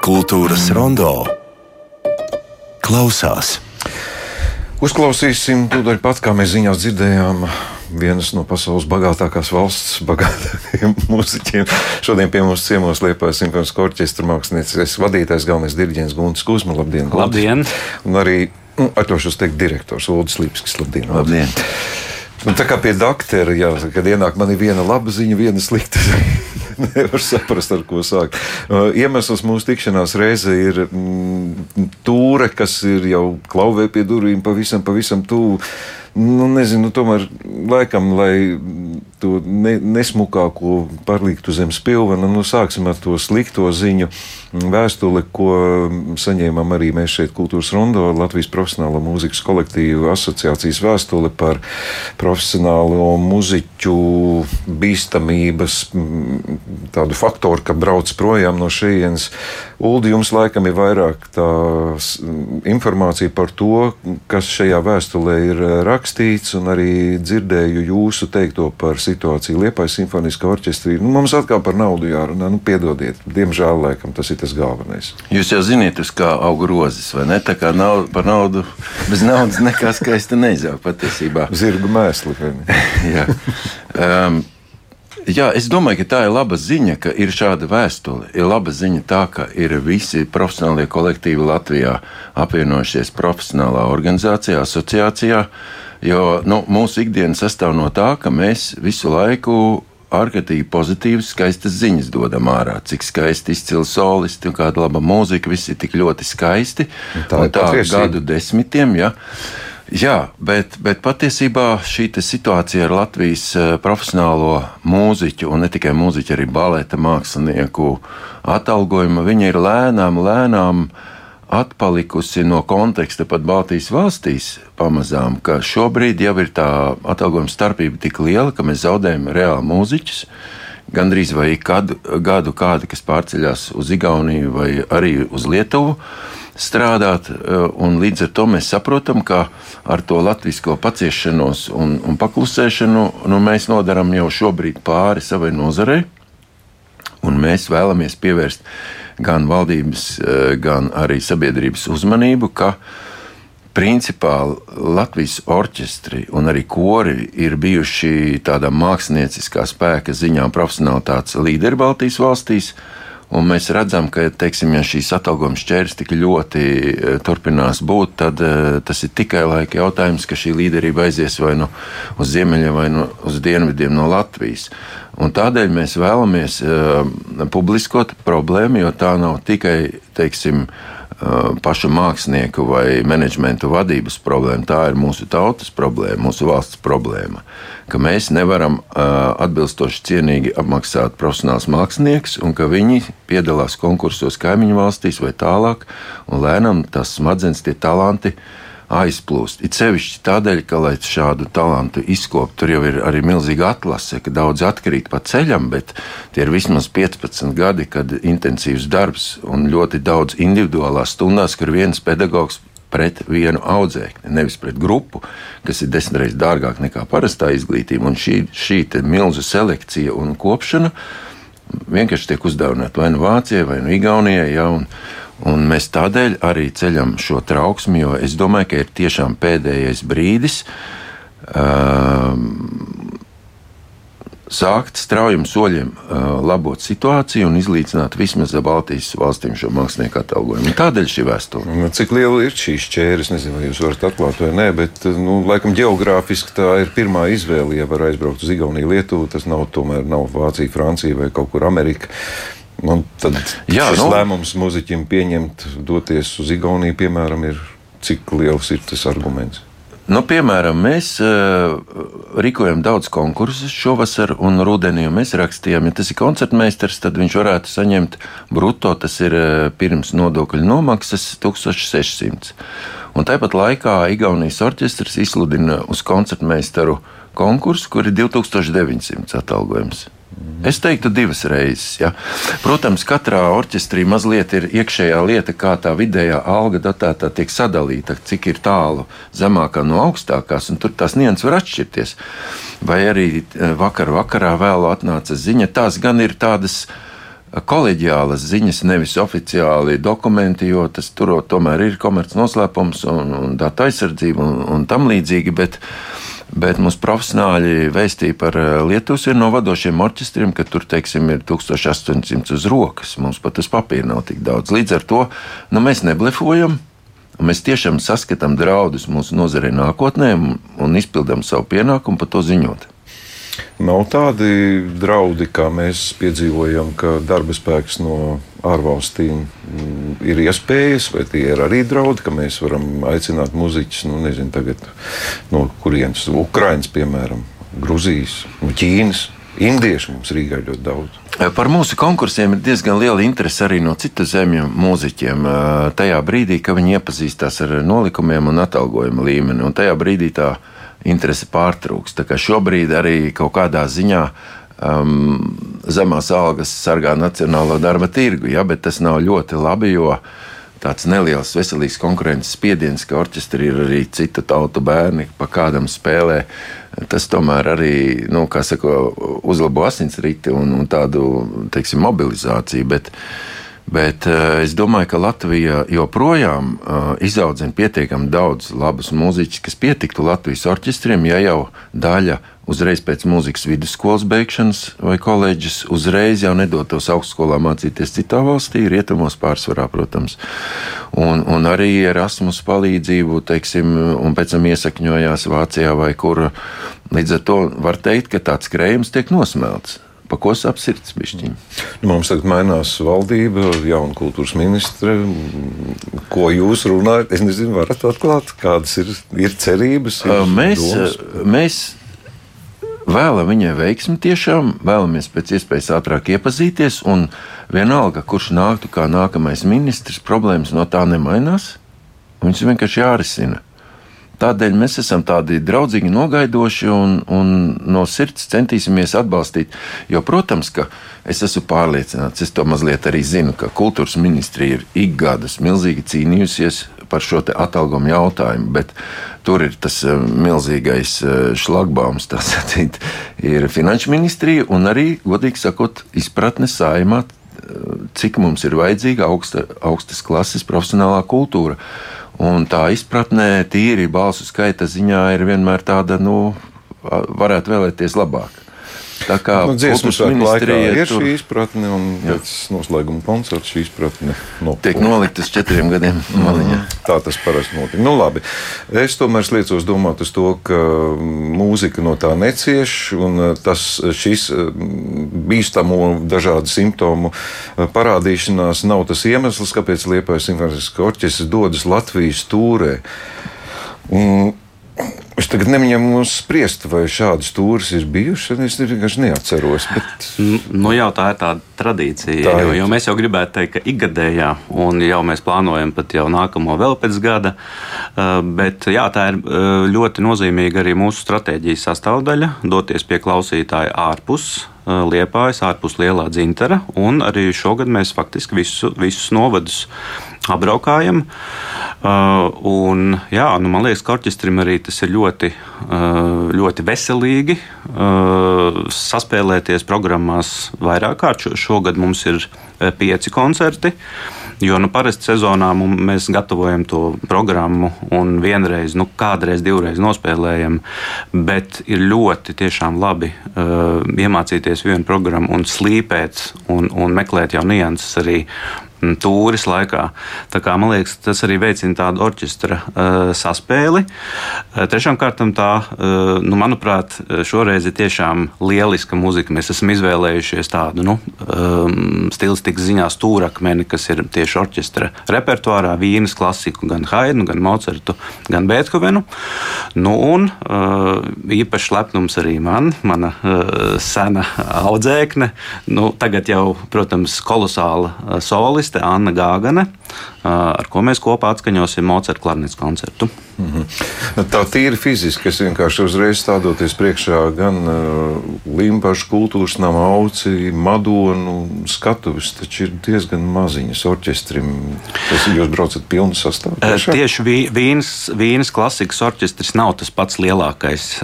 Kultūras rondo klausās. Uzklausīsim tūdaļ pat, kā mēs ziņās dzirdējām, vienas no pasaules bagātākās valsts, bagātākajiem mūziķiem. Šodien pie mums ciemos Liepājas simfoniskā orķestra mākslinieces vadītājs, galvenais diriģents Guntis Kuzma. Labdien! Labdien! Un arī, nu, atļaušos teikt, direktors Ulris Lipskis. Labdien! Labdien. Un tā kā pie doktora, jā, kad ienāk man viena laba ziņa, viena slikta. Nevar saprast, ar ko sākt. Uh, iemesls mūsu tikšanās reize ir mm, tūre, kas ir jau klauvē pie durvīm pavisam, pavisam tuvu. Nu, nezinu, tomēr laikam, lai to ne, nesmukāko parliktu zem spilvena, nu, sāksim ar to slikto ziņu. Vēstuli, ko saņēmām arī mēs šeit, Kultūras Rondo, Latvijas profesionālo mūzikas kolektīvu asociācijas vēstuli par profesionālo muziķu bīstamības tādu faktoru, ka brauc projām no šejienes. Uldi, jums laikam ir vairāk tā informācija par to, kas šajā vēstulē ir rakstīts, un arī dzirdēju jūsu teikto par situāciju Liepājas simfoniskā orķestrī. Nu, mums atkal par naudu jārunā, nu, piedodiet, diemžēl laikam tas ir tas galvenais. Jūs jau zināt, uz kā aug rozes, vai ne? Tā kā nav, par naudu, bez naudas nekā skaista neizaug patiesībā. Zirgu mēsli. Jā. Um, Jā, es domāju, ka tā ir laba ziņa, ka ir šāda vēstule. Ir laba ziņa tā, ka ir visi profesionālie kolektīvi Latvijā apvienojušies profesionālā organizācijā, asociācijā. Jo nu, mūsu ikdiena sastāv no tā, ka mēs visu laiku ārkārtīgi pozitīvas, skaistas ziņas dodam ārā. Cik skaisti izcili solisti un kāda laba mūzika, viss ir tik ļoti skaisti. Tā ir tā gadu desmitiem. Ja. Jā, bet, bet patiesībā šī situācija ar Latvijas eh, profesionālo mūziķu, un ne tikai mūziķu, arī baleta mākslinieku atalgojumu, viņa ir lēnām, lēnām atpalikusi no konteksta pat Baltijas valstīs pamazām, ka šobrīd jau ir tā atalgojuma starpība tik liela, ka mēs zaudējam reāli mūziķus. Gandrīz vai kādu gadu kādi, kas pārceļās uz Igauniju vai arī uz Lietuvu strādāt, eh, līdz ar to mēs saprotam, ka ar to latviešu paciešanos un, un paklusēšanu nu, mēs nodaram jau šobrīd pāri savai nozarei, un mēs vēlamies pievērst gan valdības, eh, gan arī sabiedrības uzmanību, ka principā Latvijas orķestri un arī kori ir bijuši tādā mākslinieckā spēka ziņā profesionālitātes līderi Baltijas valstīs. Un mēs redzam, ka, teiksim, ja šīs atalgojuma šķērs tik ļoti e, turpinās būt, tad uh, tas ir tikai laika jautājums, ka šī līderība aizies vai nu uz ziemeļiem, vai nu uz dienvidiem no Latvijas. Un tādēļ mēs vēlamies uh, publiskot problēmu, jo tā nav tikai, teiksim, Uh, paša mākslinieku vai menedžmenta vadības problēma. Tā ir mūsu tautas problēma, mūsu valsts problēma. Ka mēs nevaram uh, atbilstoši cienīgi apmaksāt profesionāls mākslinieks, un ka viņi piedalās konkursos kaimiņu valstīs vai tālāk, un lēnām tas smadzenes, tie talanti aizplūst. It sevišķi tādēļ, ka, lai šādu talantu izkopt, tur jau ir arī milzīga atlase, ka daudz atkrīt pa ceļam, bet tie ir vismaz 15 gadi, kad intensīvs darbs un ļoti daudz individuālās stundās, kur viens pedagogs pret vienu audzēkni, nevis pret grupu, kas ir desmit reizes dārgāk nekā parastā izglītība. Un šī, šī milzu selekcija un kopšana vienkārši tiek uzdāvināta vai nu Vācijai, vai nu Igaunijai. Ja, un, Un mēs tādēļ arī ceļam šo trauksmi, jo es domāju, ka ir tiešām pēdējais brīdis um, sākt straujiem soļiem uh, labot situāciju un izlīdzināt vismaz Baltijas valstīm šo mākslinieku atalgojumu. Tādēļ šī vēsture. Nu, cik liela ir šī šķēra? Es nezinu, vai jūs varat atklāt vai nē, bet nu, laikam geogrāfiski tā ir pirmā izvēle. Ja var aizbraukt uz Igauniju, Lietuvu, tas nav tomēr nav Vācija, Francija vai kaut kur Amerika. Un tad Jā, šis nu, lēmums muzeķim pieņemt, doties uz Igauniju, piemēram, ir cik liels ir tas arguments? Nu, piemēram, mēs uh, rīkojam daudz konkursus šovasar un rudenī. Mēs rakstījām, ja tas ir koncertmeistars, tad viņš varētu saņemt brutto, tas ir uh, pirms nodokļu nomaksas 1600. Un tāpat laikā Igaunijas orķestris izsludina uz koncertmeistaru konkursu, kur ir 2900 atalgojums. Es teiktu, divas reizes. Ja. Protams, katrā orķestrī mazliet ir iekšējā lieta, kā tā vidējā alga datētā tiek sadalīta, cik ir tālu zemākā no augstākās, un tur tās nianses var atšķirties. Vai arī eh, vakar vakarā vēlu atnāca ziņa, tās gan ir tādas koleģiālas ziņas, nevis oficiāli dokumenti, jo tas tur tomēr ir komerces noslēpums un, un datu aizsardzība un, un tam līdzīgi. Bet, bet mūsu profesionāļi vēstīja par eh, Lietuvas vienu no vadošiem orķestriem, ka tur, teiksim, ir 1800 uz rokas. Mums pat uz papīra nav tik daudz. Līdz ar to nu, mēs neblefojam. Mēs tiešām saskatām draudus mūsu nozarei nākotnē un izpildām savu pienākumu par to ziņot. Nav tādi draudi, kā mēs piedzīvojam, ka darba spēks no ārvalstīm mm, ir iespējas, vai tie ir arī draudi, ka mēs varam aicināt muzeķus nu, nezinu, tagad, no kurienes, Ukraiņas, piemēram, Gruzijas, no Ķīnas. Indieši mums Rīgā ļoti daudz. Par mūsu konkursiem ir diezgan liela interese arī no citu zemju mūziķiem. Tajā brīdī, kad viņi iepazīstās ar nolikumiem un atalgojuma līmeni, un tajā brīdī tā ir interese pārtrūks. Tā kā šobrīd arī kaut kādā ziņā um, zemās algas sargā nacionālo darba tirgu, ja, bet tas nav ļoti labi, jo tāds neliels veselīgs konkurences spiediens, ka orķestrī ir arī citu tautu bērni, pa kādam spēlē. Tas tomēr arī nu, saka, uzlabo asinsriti un, un tādu teiksim, mobilizāciju. Bet, uh, Bet uh, es domāju, ka Latvija joprojām uh, izaudzina pietiekami daudz labus mūziķus, kas pietiktu Latvijas orķestriem, ja jau daļa uzreiz pēc mūzikas vidusskolas beigšanas vai koledžas uzreiz jau nedotos augstskolā mācīties citā valstī, rietumos pārsvarā, protams. Un, un arī Erasmus palīdzību, teiksim, un pēc tam iesakņojās Vācijā vai kur. Līdz ar to var teikt, ka tāds krējums tiek nosmelts pa ko sapsirds bišķiņi. Nu, mums tagad mainās valdība, jauna kultūras ministre. Ko jūs runājat? Es nezinu, varat atklāt, kādas ir, ir cerības. Ir mēs, domas? mēs vēlam viņai veiksmi tiešām, vēlamies pēc iespējas ātrāk iepazīties, un vienalga, kurš nāktu kā nākamais ministrs, problēmas no tā nemainās. Viņas vienkārši jārisina. Tādēļ mēs esam tādi draudzīgi, nogaidoši un, un no sirds centīsimies atbalstīt. Jo, protams, ka es esmu pārliecināts, es to mazliet arī zinu, ka kultūras ministrija ir ik gadus milzīgi cīnījusies par šo atalgojumu jautājumu, bet tur ir tas eh, milzīgais eh, šlagbaums, tā sacīt, ir finanšu ministrija un arī, godīgi sakot, izpratne saimā, eh, cik mums ir vajadzīga augsta, augstas klases profesionālā kultūra. Un tā izpratnē, tīri balsu skaita ziņā, ir vienmēr tāda, nu, varētu vēlēties labāk. Tā kā nu, dziesmu ministrija ir šī izpratne, un jā. pēc noslēguma koncerta šī izpratne no tiek nolikta uz četriem gadiem. Mm, tā tas parasti notiek. Nu, labi. Es tomēr liecos domāt uz to, ka mūzika no tā necieš, un uh, tas šis uh, bīstamo dažādu simptomu parādīšanās nav tas iemesls, kāpēc Liepais simfoniskais orķestris dodas Latvijas tūrē. Un, Es tagad neņemu spriest, vai šādas stūres ir bijušas. Es vienkārši neatceros. Bet... Nu, jau tā ir tāda tradīcija. Tā jo, jo mēs jau gribētu teikt, ka ikgadējā, un jau mēs plānojam pat jau nākamo vēl pēc gada. Bet jā, tā ir ļoti nozīmīga arī mūsu stratēģijas sastāvdaļa - doties pie klausītāja ārpus Liepājas, ārpus lielā dzintara. Un arī šogad mēs faktiski visu, visus novadus apbraukājam. Un, jā, nu, man liekas, ka orķestrim arī tas ir ļoti, ļoti veselīgi saspēlēties programmās vairāk kārt. Šogad mums ir pieci koncerti. Jo nu, parasti sezonā mēs gatavojam to programmu un vienreiz, nu, kādreiz, divreiz nospēlējam. Bet ir ļoti labi uh, iemācīties vienu programmu un slīpēt un, un meklēt jau nianses arī tūris laikā. Tā kā, man liekas, tas arī veicina tādu orķestra uh, saspēli. Uh, trešām kārtām tā, uh, nu, manuprāt, šoreiz ir tiešām lieliska muzika. Mēs esam izvēlējušies tādu nu, um, stilistikas ziņā stūrakmeni, kas ir tieši orķestra repertuārā, vīnas klasiku, gan Haidnu, gan Mocertu, gan Beethovenu. Nu, un uh, īpaši lepnums arī man, mana uh, sena audzēkne, nu, tagad jau, protams, kolosāla uh, soliste soliste Anna Gāgane. Ar ko mēs kopā atskaņosim Mocerta klarnets koncertu. Mm -hmm. Tā tīri fiziski, es vienkārši uzreiz stādoties priekšā gan uh, Limbaģa kultūras nama auci, Madonu skatuves, taču ir diezgan maziņas orķestrim. Tas jūs braucat pilnu sastāvu? Priekšā? Tieši Vīnas, Vīnas klasikas orķestris nav tas pats lielākais.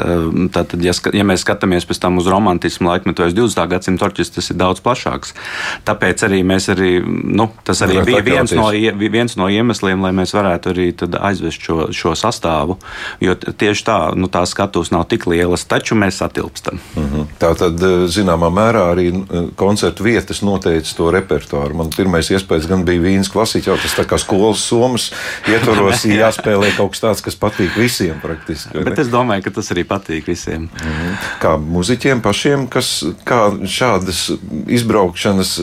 Tātad, ja, ja mēs skatāmies pēc tam uz romantismu laikmetu vai 20. gadsimta orķestris, ir daudz plašāks. Tāpēc arī mēs arī, nu, tas arī bija viens no, viens no iemesliem, lai mēs varētu arī aizvest šo, šo sastāvu. Jo tieši tā, nu, tās skatuves nav tik lielas, taču mēs satilpstam. Uh mhm. -huh. Tā tad, eh, zināmā mērā, arī eh, koncertu vietas noteica to repertuāru. Man pirmais iespējas gan bija Vīnas klasika, jau tas tā kā skolas somas ietvaros jāspēlē kaut kas tāds, kas patīk visiem praktiski. Bet es domāju, ka tas arī patīk visiem. Uh mhm. -huh. Kā muziķiem pašiem, kas kā šādas izbraukšanas,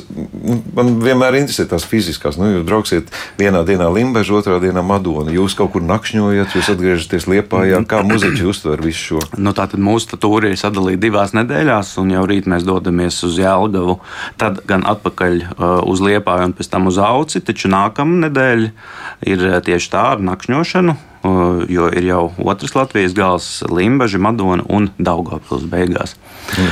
man vienmēr interesē tās fiziskās. Nu, jūs brauksiet vienā dienā Limbaģa, otrā dienā Madona. Jūs kaut kur nakšņojat, jūs atgriežaties Liepājā. Kā muzeķi uztver visu šo? Nu, tātad mūsu tūri ir sadalīta divās nedēļās, un jau rīt mēs dodamies uz Jēlgavu, tad gan atpakaļ uh, uz Liepāju un pēc tam uz Auci, taču nākamā nedēļa ir uh, tieši tā ar nakšņošanu jo ir jau otrs Latvijas gals, Limbaģa, Madona un Daugopils beigās.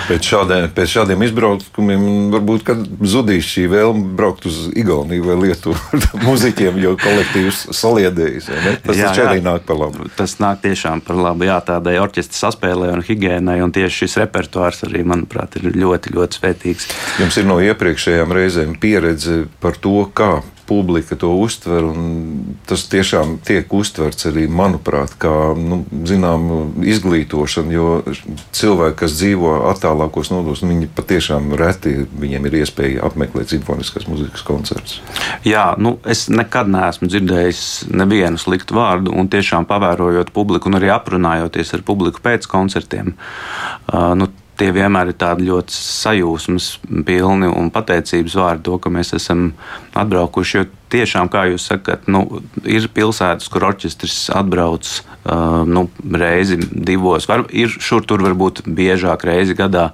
Pēc šādiem, pēc šādiem izbraukumiem varbūt zudīs šī vēlme braukt uz Igauniju vai Lietuvu ar muzeķiem, jo kolektīvs saliedējis. Tas jā, jā, arī nāk par labu. Tas nāk tiešām par labu. Jā, tādai orķestra saspēlē un higiēnai, un tieši šis repertuārs arī, manuprāt, ir ļoti, ļoti svētīgs. Jums ir no iepriekšējām reizēm pieredze par to, kā publika to uztver. Tas tiešām tiek uztverts arī, manuprāt, kā nu, zinām, izglītošana. Jo cilvēki, kas dzīvo attālākos nodos, viņi patiešām reti viņiem ir iespēja apmeklēt simfoniskās muzikas koncertus. Jā, nu, es nekad neesmu dzirdējis nevienu sliktu vārdu, un tiešām pavērojot publiku un arī aprunājoties ar publiku pēc koncertiem. Uh, nu, tie vienmēr ir tādi ļoti sajūsmas pilni un pateicības vārdi to, ka mēs esam atbraukuši. Jo tiešām, kā jūs sakat, nu, ir pilsētas, kur orķestris atbrauc nu, reizi, divos, var, ir šur tur varbūt biežāk reizi gadā,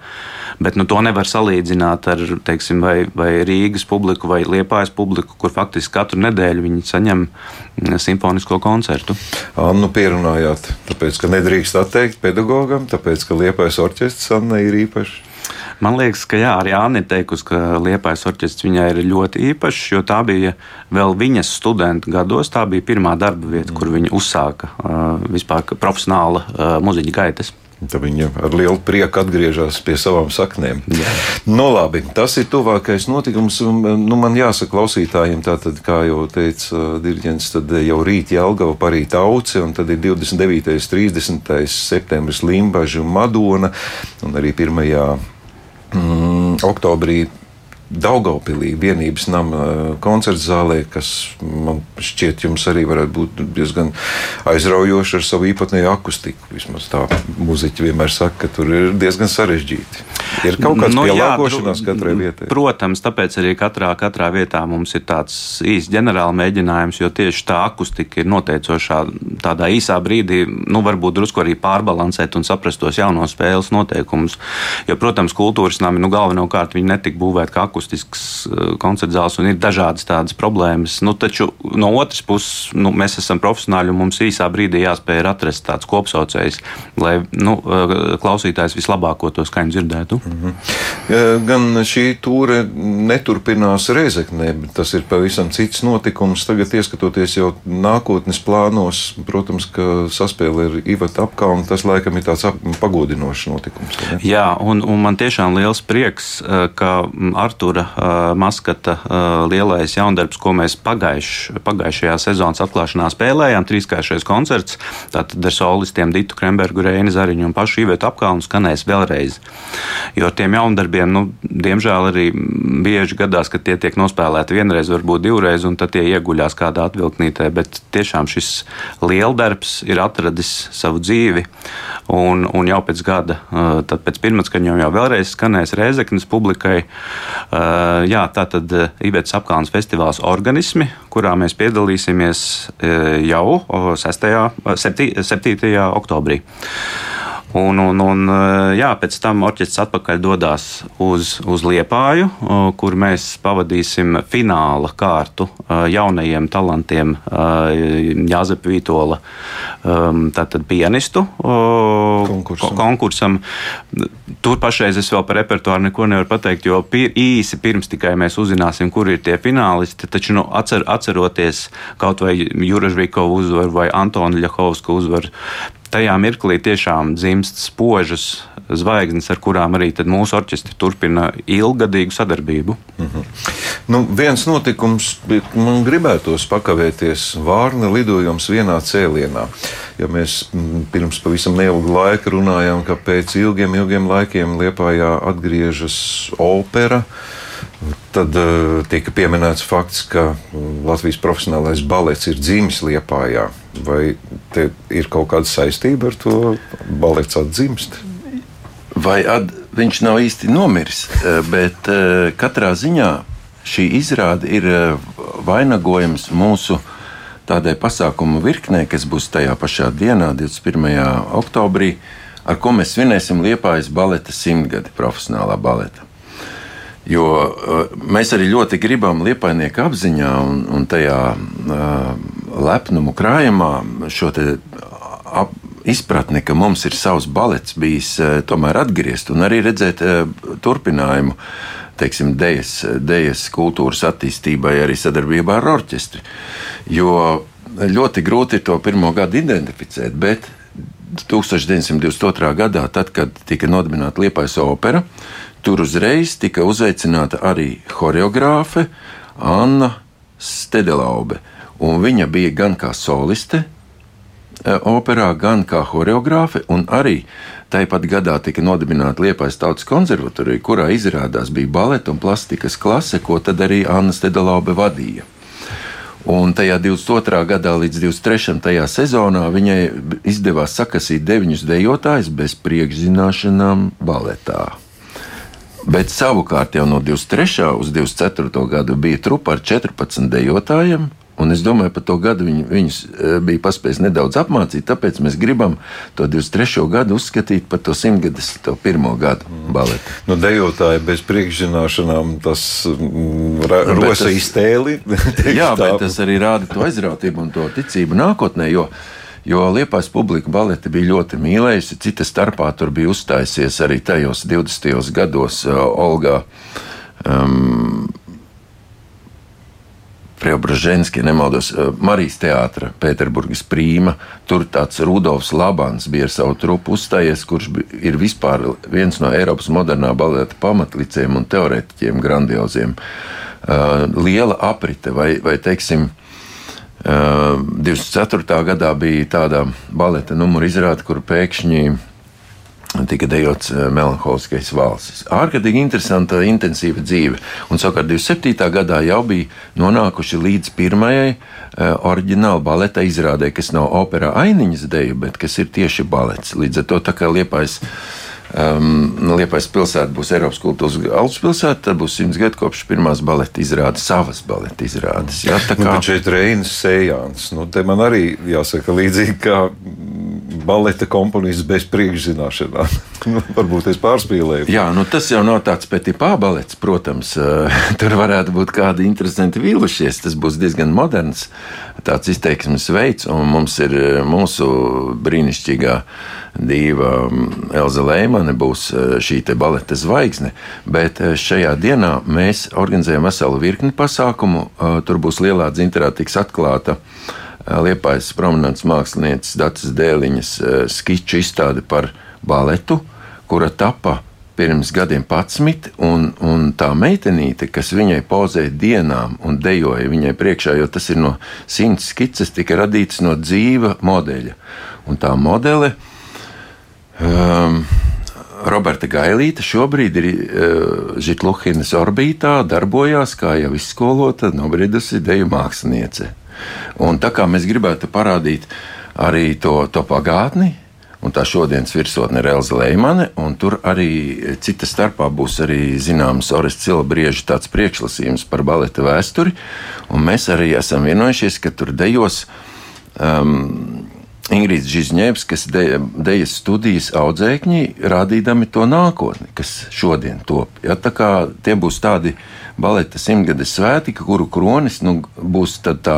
bet nu, to nevar salīdzināt ar teiksim, vai, vai Rīgas publiku vai Liepājas publiku, kur faktiski katru nedēļu viņi saņem mm, simfonisko koncertu. Annu pierunājāt, tāpēc, ka nedrīkst atteikt pedagogam, tāpēc, ka Liepājas orķestris Anna ir īpašs. Man liekas, ka jā, arī Anna ir teikusi, ka Liepais orķestris viņai ir ļoti īpašs, jo tā bija vēl viņas studenta gados. Tā bija pirmā darba vieta, mm. kur viņa uzsāka uh, vispār profesionāla uh, muziķa gaitas. Tad viņa ar lielu prieku atgriežas pie savām saknēm. Jā. Nu, labi, tas ir tuvākais notikums. Nu, man jāsaka, klausītājiem, tātad, kā jau teica uh, Dirģents, tad jau rīt Jālgava parīt auce, un tad ir 29. un 30. septembris Limbaža un Madona, un arī 1 mm, oktobrī Daugaupīlī vienības nama eh, koncerta zālē, kas man šķiet jums arī varētu būt diezgan aizraujoši ar savu īpatnēju akustiku. Vismaz tā muziķi vienmēr saka, ka tur ir diezgan sarežģīti. Ir kaut kāds nu, pielāgošanās jā, katrai vietai. Protams, tāpēc arī katrā, katrā vietā mums ir tāds īsts ģenerāla mēģinājums, jo tieši tā akustika ir noteicošā tādā īsā brīdī, nu varbūt drusku arī pārbalansēt un saprast tos jaunos spēles noteikumus. Jo, protams, kultūras nami nu, galvenokārt viņi netika būvēti kā akustisks eh, koncerts zāles un ir dažādas tādas problēmas. Nu, taču no otras puses nu, mēs esam profesionāļi un mums īsā brīdī jāspēj atrast tāds kopsaucējs, lai nu, eh, klausītājs vislabāko to skaņu dzirdētu. Mm -hmm. Gan šī tūre neturpinās Reizeknē, bet tas ir pavisam cits notikums. Tagad, ieskatoties jau nākotnes plānos, protams, ka saspēle ir Ivata apkalna, tas laikam ir tāds pagodinošs notikums. Ne? Jā, un, un man tiešām liels prieks, ka Artur Uh, Maskata lielais jaundarbs, ko mēs pagaiš, pagājušajā sezonas atklāšanā spēlējām. Trīskāršais koncerts, tātad ar solistiem Ditu Krembergu, Reini Zariņu un pašu Īvetu apkalnu skanēs vēlreiz. Jo tiem jaundarbiem, nu, diemžēl arī bieži gadās, ka tie tiek nospēlēti vienreiz, varbūt divreiz, un tad tie ieguļās kādā atvilknītē, bet tiešām šis lieldarbs ir atradis savu dzīvi, un, un jau pēc gada, tad pēc pirmatskaņām jau vēlreiz skanēs Rēzeknes publikai. Uh, jā, tā tad uh, Ibetas apkalnes festivāls organismi, kurā mēs piedalīsimies uh, jau 6. 7. oktobrī. Un, un, un jā, pēc tam orķestris atpakaļ dodas uz, uz Liepāju, kur mēs pavadīsim fināla kārtu jaunajiem talantiem Jāzepa Vītola, tātad pianistu konkursam. konkursam. Tur pašreiz es vēl par repertuāru neko nevaru pateikt, jo pir, īsi pirms tikai mēs uzzināsim, kur ir tie finālisti. Taču nu, atcer, atceroties kaut vai Juražvīkovu uzvaru vai Antonu Ļahovsku uzvaru, tajā mirklī tiešām dzimst spožas zvaigznes, ar kurām arī mūsu orķestri turpina ilgadīgu sadarbību. Mm -hmm. nu, viens notikums, man gribētos pakavēties Vārna lidojums vienā cēlienā. Ja mēs mm, pirms pavisam neilga laika runājām, ka pēc ilgiem, ilgiem laikiem Liepājā atgriežas opera. Tad uh, tika pieminēts fakts, ka Latvijas profesionālais balets ir dzimis Liepājā. Vai te ir kaut kāda saistība ar to balets atdzimst? Vai ad, viņš nav īsti nomiris, eh, bet uh, katrā ziņā šī izrāde ir vainagojums mūsu tādai pasākumu virknē, kas būs tajā pašā dienā, 21. oktobrī, ar ko mēs svinēsim Liepājas baleta simtgadi profesionālā baleta. Jo uh, mēs arī ļoti gribam liepainieku apziņā un, un tajā uh, lepnumu krājumā šo ap, izpratni, ka mums ir savs balets bijis uh, tomēr atgriezt un arī redzēt uh, turpinājumu. Teiksim, dejas, dejas kultūras attīstībai arī sadarbībā ar orķestri. Jo ļoti grūti ir to pirmo gadu identificēt, bet 1922. gadā, tad, kad tika nodibināta Liepais opera, Tur uzreiz tika uzaicināta arī choreogrāfe Anna Stedelaube. Un viņa bija gan kā soliste e, operā, gan kā choreogrāfe, un arī tāpat gadā tika nodibināta Liepais Tautas konservatorija, kurā izrādās bija baleta un plastikas klase, ko tad arī Anna Stedelaube vadīja. Un tajā 22. gadā līdz 23. sezonā viņai izdevās sakasīt deviņus dejotājus bez priekšzināšanām baletā. Bet savukārt jau no 23. uz 24. gadu bija trupa ar 14 dejotājiem. Un es domāju, par to gadu viņi, viņus e, bija paspējis nedaudz apmācīt. Tāpēc mēs gribam to 23. gadu uzskatīt par to simtgades, to pirmo gadu mm. baletu. Nu, dejotāji bez priekšzināšanām, tas mm, rosa iztēli. jā, bet tas arī rāda to aizrautību un to ticību nākotnē. Jo, Jo Liepais publika baleti bija ļoti mīlējusi. Cita starpā tur bija uzstājusies arī tajos 20. gados uh, Olga. Um, Preobraženski, nemaldos, uh, Marijas teātra, Pēterburgas prīma. Tur tāds Rudolfs Labans bija ar savu trupu uzstājies, kurš ir vispār viens no Eiropas modernā baleta pamatlicējiem un teorētiķiem grandioziem. Uh, liela aprite vai, vai teiksim, uh, 24. gadā bija tāda baleta numura izrāde, kur pēkšņi tika dejots melanholiskais valsts. Ārkārtīgi interesanta, intensīva dzīve. Un savukārt 27. gadā jau bija nonākuši līdz pirmajai uh, oriģināla baleta izrādē, kas nav opera ainiņas deja, bet kas ir tieši balets. Līdz ar to tā kā liepais. Um, Liepais pilsēta būs Eiropas kultūras galvaspilsēta, tad būs simts gadu kopš pirmās baleta izrādes, savas baleta izrādes. Jā, tā nu, kā nu, šeit Reinas Sējāns. Nu, te man arī jāsaka līdzīgi kā baleta komponists bez priekšzināšanām. nu, varbūt es pārspīlēju. Jā, nu, tas jau nav tāds petipā balets, protams. Tur varētu būt kādi interesanti vīlušies. Tas būs diezgan moderns tāds izteiksmes veids, un mums ir mūsu brīnišķīgā diva mm, Elza Leimane būs e, šī baleta zvaigzne, bet e, šajā dienā mēs organizējam veselu virkni pasākumu. E, tur būs lielā dzinterā tiks atklāta Liepājas prominents mākslinieces Dācis Dēliņas skiču izstāde par baletu, kura tapa pirms gadiem patsmit, un, un tā meitenīte, kas viņai pozēja dienām un dejoja viņai priekšā, jo tas ir no simts skices, tika radīts no dzīva modeļa. Un tā modele uh, Um, Roberta Gailīte šobrīd ir uh, Žitluhinas orbītā, darbojās kā jau izskolota, nobriedusi deju māksliniece. Un tā kā mēs gribētu parādīt arī to, to pagātni, un tā šodienas virsotne ir Elza Leimane, un tur arī cita starpā būs arī zināms Orests Cilbrieža tāds priekšlasījums par baleta vēsturi, un mēs arī esam vienojušies, ka tur dejos um, Ingrīds Zizņēvs, kas de, dejas studijas audzēkņi, rādīdami to nākotni, kas šodien top. Ja, tie būs tādi baleta simtgades svētki, kuru kronis nu, būs tā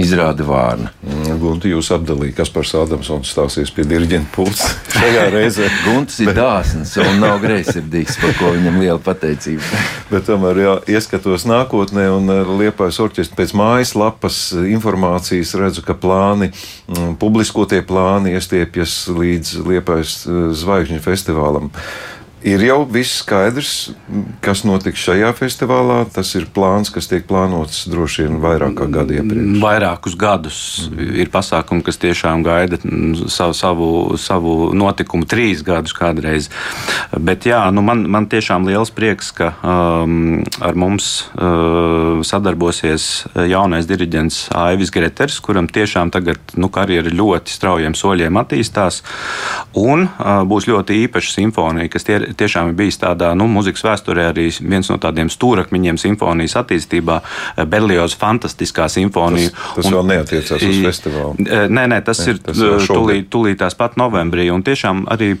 izrāda vārna. Mm, Gunte, jūs apdalījāt, kas par Sādamsonu stāsies pie diriģenta pults šajā reizē. Gunts ir dāsns un nav greizsirdīgs, par ko viņam liela pateicība. Bet tomēr, jā, ieskatos nākotnē un liepais orķestri pēc mājaslapas informācijas redzu, ka plāni, mm, publiskotie plāni iestiepjas līdz liepais eh, zvaigžņu festivālam. Ir jau viss skaidrs, kas notiks šajā festivālā. Tas ir plāns, kas tiek plānots droši vien vairāk kā gadu iepriekš. Vairākus gadus mm. ir pasākumi, kas tiešām gaida savu, savu, savu notikumu, trīs gadus kādreiz. Bet jā, nu man, man tiešām liels prieks, ka um, ar mums uh, sadarbosies jaunais diriģents Aivis Greters, kuram tiešām tagad nu, karjera ļoti straujiem soļiem attīstās. Un uh, būs ļoti īpaša simfonija, kas tie, tiešām ir bijis tādā nu, mūzikas vēsturē arī viens no tādiem stūrakmeņiem simfonijas attīstībā - Berlioza fantastiskā simfonija. Tas, tas un, vēl neatiecās uz festivālu. E, nē, nē, tas ne, ir tas tūlīt, tūlīt tās pat novembrī. Un tiešām arī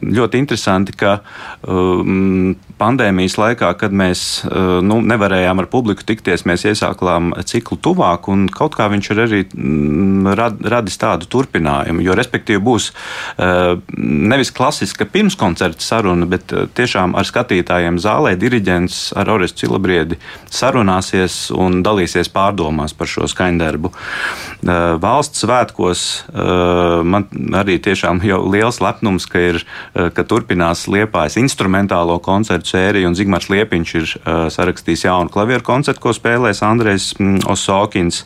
ļoti interesanti, ka um, pandēmijas laikā, kad mēs uh, nu, nevarējām ar publiku tikties, mēs iesākām ciklu tuvāk, un kaut kā viņš ir arī mm, rad, radis tādu turpinājumu. Jo, respektīvi, būs uh, nevis klasiska pirmskoncerta saruna, bet bet eh, tiešām ar skatītājiem zālē diriģents ar Orestu Cilabriedi sarunāsies un dalīsies pārdomās par šo skaņdarbu. Eh, valsts svētkos eh, man arī tiešām jau liels lepnums, ka, ir, ka turpinās Liepājas instrumentālo koncertu sēriju, un Zigmārs Liepiņš ir sarakstījis jaunu klavieru koncertu, ko spēlēs Andrejs mm, Osokins.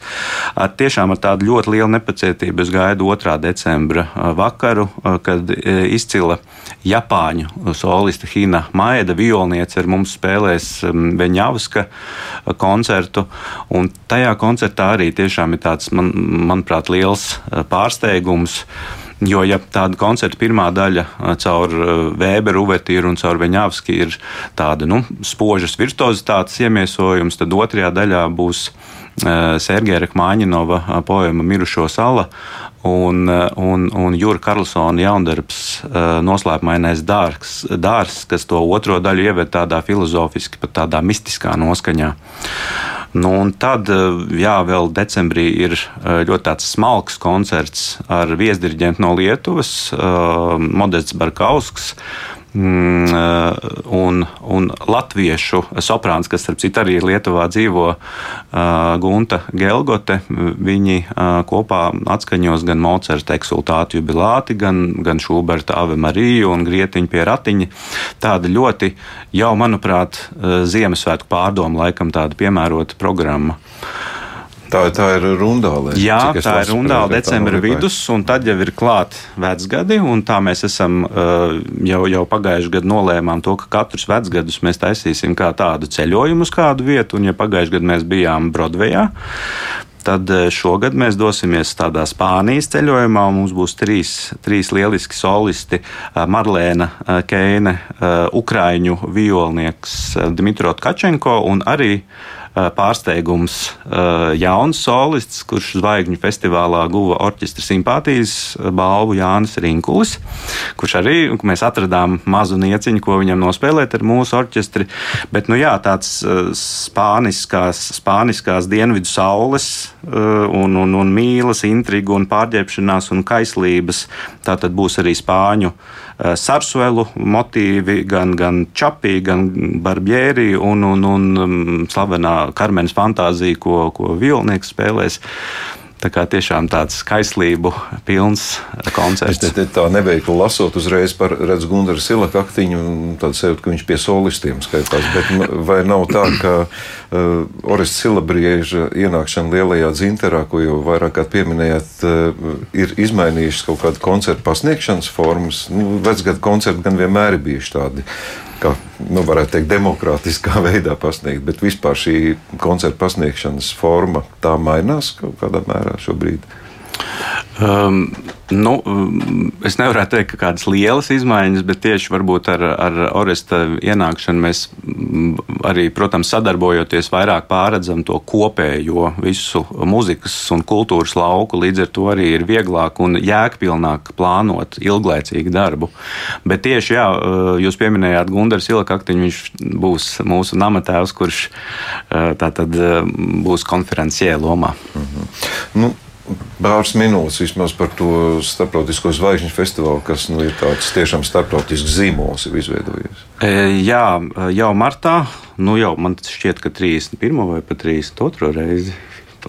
Tiešām ar tādu ļoti lielu nepacietību es gaidu 2. decembra vakaru, kad izcila Japāņu soliste Hina Maeda, violniece ar mums spēlēs um, Veņavska koncertu. Un tajā koncertā arī tiešām ir tāds, man, manuprāt, liels uh, pārsteigums. Jo, ja tāda koncerta pirmā daļa uh, caur Vēberu, uh, Uvertīru un caur Veņāvski ir tāda nu, spožas virtuozitātes iemiesojums, tad otrajā daļā būs Sergeja Rakmāņinova poema Mirušo sala un, un, un Jūra Karlsona jaundarbs noslēpumainais dārgs, dārs, kas to otro daļu ieved tādā filozofiski, pat tādā mistiskā noskaņā. Nu, un tad, jā, vēl decembrī ir ļoti smalks koncerts ar viesdiriģentu no Lietuvas, Modests Barkausks. Mm, eh, un, un latviešu soprāns, kas, starp citu, arī Lietuvā dzīvo, uh, Gunta Gelgote. Viņi uh, kopā atskaņos gan Mocerta eksultātu jubilāti, gan, gan Šuberta Ave Mariju un Grietiņu pie ratiņa. Tāda ļoti jau, manuprāt, Ziemassvētku pārdomu laikam tāda piemērota programma. Tā, tā ir rundāle. Jā, tā ir rundāle decembra vidus, un tad jau ir klāti vecgadi. Tā mēs esam uh, jau, jau pagājušajā gadā nolēmām to, ka katrus vecgadus mēs taisīsim kā tādu ceļojumu uz kādu vietu. Un, ja pagājušajā gadā mēs bijām Brodvejā, Tad uh, šogad mēs dosimies tādā Spānijas ceļojumā. Mums būs trīs, trīs lieliski solisti uh, - Marlēna Keine, Ukrāņu violnieks Dmitro Tkačenko un arī Eh, pārsteigums jauns solists, kurš zvaigžņu festivālā guva orķestra simpātijas balvu Jānis Rinkulis, kurš arī mēs atradām mazu nieciņu, ko viņam nospēlēt ar mūsu orķestri. Bet, nu jā, tāds spāniskās, spāniskās dienvidu saules un, un, un mīlas, intrigu un pārģērbšanās un kaislības. Tā tad būs arī spāņu Eh, sarsuelu motīvi, gan, gan čapī, gan barbjēri un, un, un mm, slavenā Karmenes fantāzija, ko, ko Vilnieks spēlēs. Tā kā tiešām tāds kaislību pilns koncerts. Es te, te tā neveikli lasot, uzreiz par redzu Gundaru Silaka aktiņu, tādu sevi, ka viņš pie solistiem skaitās. Bet vai nav tā, ka uh, Oris Silabrieža ienākšana lielajā dzinterā, ko jau vairāk kā pieminējāt, uh, ir izmainījušas kaut kādu koncertu pasniegšanas formas? Nu, Vecgadu koncerti gan vienmēr ir bijuši tādi kā nu, varētu teikt, demokrātiskā veidā pasniegt, bet vispār šī koncerta pasniegšanas forma tā mainās kaut kādā mērā šobrīd. Um, nu, um, es nevaru teikt, ka kādas lielas izmaiņas, bet tieši ar, ar Oresta ienākšanu mēs mm, arī, protams, sadarbojoties, vairāk pārredzam to kopējo visu muzikas un kultūras lauku. Līdz ar to arī ir vieglāk un jēgpilnāk plānot ilglaicīgu darbu. Bet tieši, jā, uh, jūs pieminējāt Gunārs Ilakaktiņu, viņš būs mūsu namatēvs, kurš uh, tātad uh, būs konferenciē lomā. -hmm. nu, pāris minūtes vismaz par to starptautisko zvaigžņu festivālu, kas nu, ir tāds tiešām starptautisks zīmols, ir izveidojies. E, jā, jau martā, nu jau man šķiet, ka 31. vai pat 32. reizi.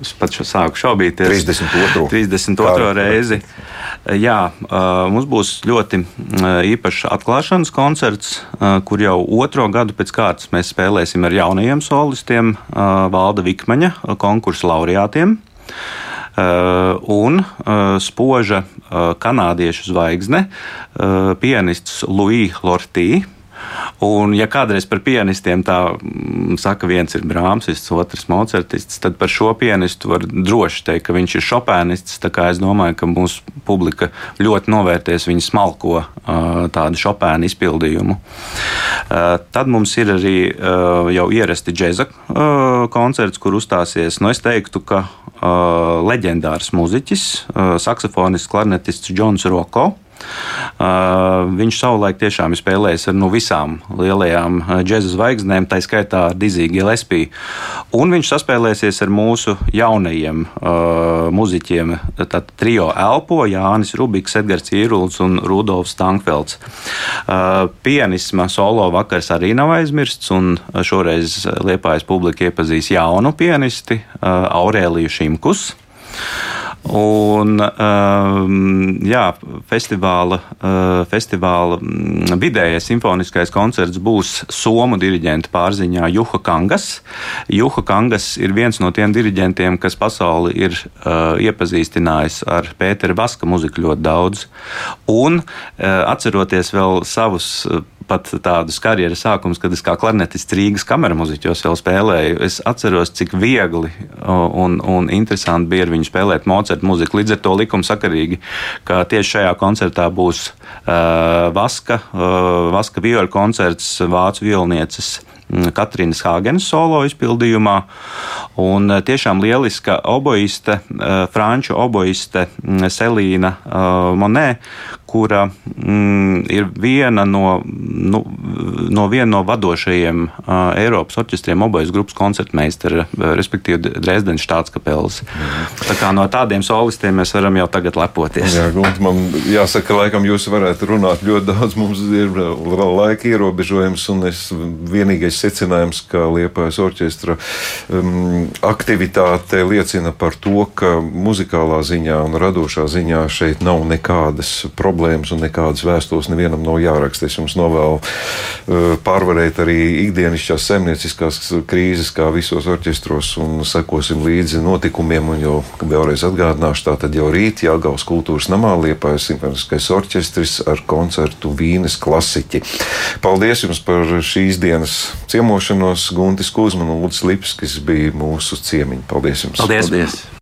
Es pats sāku šaubīties. 32. 32. Kā? reizi. Jā, mums būs ļoti īpašs atklāšanas koncerts, kur jau otro gadu pēc kārtas mēs spēlēsim ar jaunajiem solistiem, Valda Vikmaņa konkursu laureātiem. Uh, un uh, spoža uh, kanādiešu zvaigzne, pianists Louis Lortī. Un, ja kādreiz par pianistiem tā mm, saka, viens ir Brāmsists, otrs Mocertists, tad par šo pianistu var droši teikt, ka viņš ir šopēnists. Es domāju, ka mūsu publika ļoti novērtēs viņa smalko tādu šopēnu izpildījumu. Tad mums ir arī jau ierasti džēza koncerts, kur uzstāsies, nu es teiktu, ka leģendārs muziķis, saksofonists, klarnetists Džons Roko. Uh, viņš savulaik tiešām ir spēlējis ar nu, visām lielajām džēza zvaigznēm, tā skaitā ar Diziju Gillespie. Un viņš saspēlēsies ar mūsu jaunajiem uh, muzeķiem. Tad trio Elpo, Jānis Rubiks, Edgars Īruls un Rudolfs Tankfelds. Uh, pianisma solo vakars arī nav aizmirsts, un šoreiz Liepājas publika iepazīs jaunu pianisti uh, Aurēliju Šimkus. Un, um, jā, festivāla, uh, festivāla mm, vidējais simfoniskais koncerts būs Somu diriģenta pārziņā Juha Kangas. Juha Kangas ir viens no tiem diriģentiem, kas pasauli ir uh, iepazīstinājis ar Pētera Vaska muziku ļoti daudz. Un uh, atceroties vēl savus pat tādus karjeras sākumus, kad es kā klarnetists Rīgas kameras muzeķos vēl spēlēju. Es atceros, cik viegli un, un interesanti bija ar viņu spēlēt Mocerta mūziku. Līdz ar to likumsakarīgi, ka tieši šajā koncertā būs uh, Vaska, uh, Vaska vioļu koncerts Vācu violnieces. Katrīnas Hāgenes solo izpildījumā. Un tiešām lieliska oboiste, franču oboiste Selīna Monē, kura mm, ir viena no, nu, no, viena no vadošajiem uh, Eiropas orķestriem, obojas grupas koncertmeistara, respektīvi Dresdenes štātskapels. Mhm. Tā kā no tādiem solistiem mēs varam jau tagad lepoties. Jā, Gunt, man jāsaka, laikam jūs varētu runāt ļoti daudz, mums ir laika ierobežojums, un es vienīgais secinājums, ka Liepājas orķestra um, aktivitāte liecina par to, ka muzikālā ziņā un radošā ziņā šeit nav nekādas problēmas problēmas un nekādas vēstules nevienam nav jāraksta. Es jums novēlu uh, pārvarēt arī ikdienišķās saimnieciskās krīzes, kā visos orķestros, un sekosim līdzi notikumiem. Un jau vēlreiz atgādināšu, tā tad jau rīt Jāgaus kultūras namā liepājas simfoniskais orķestris ar koncertu Vīnes klasiķi. Paldies jums par šīs dienas ciemošanos. Guntis Kuzman un Lūdzu Lips, kas bija mūsu ciemiņi. Paldies jums! Paldies! Paldies.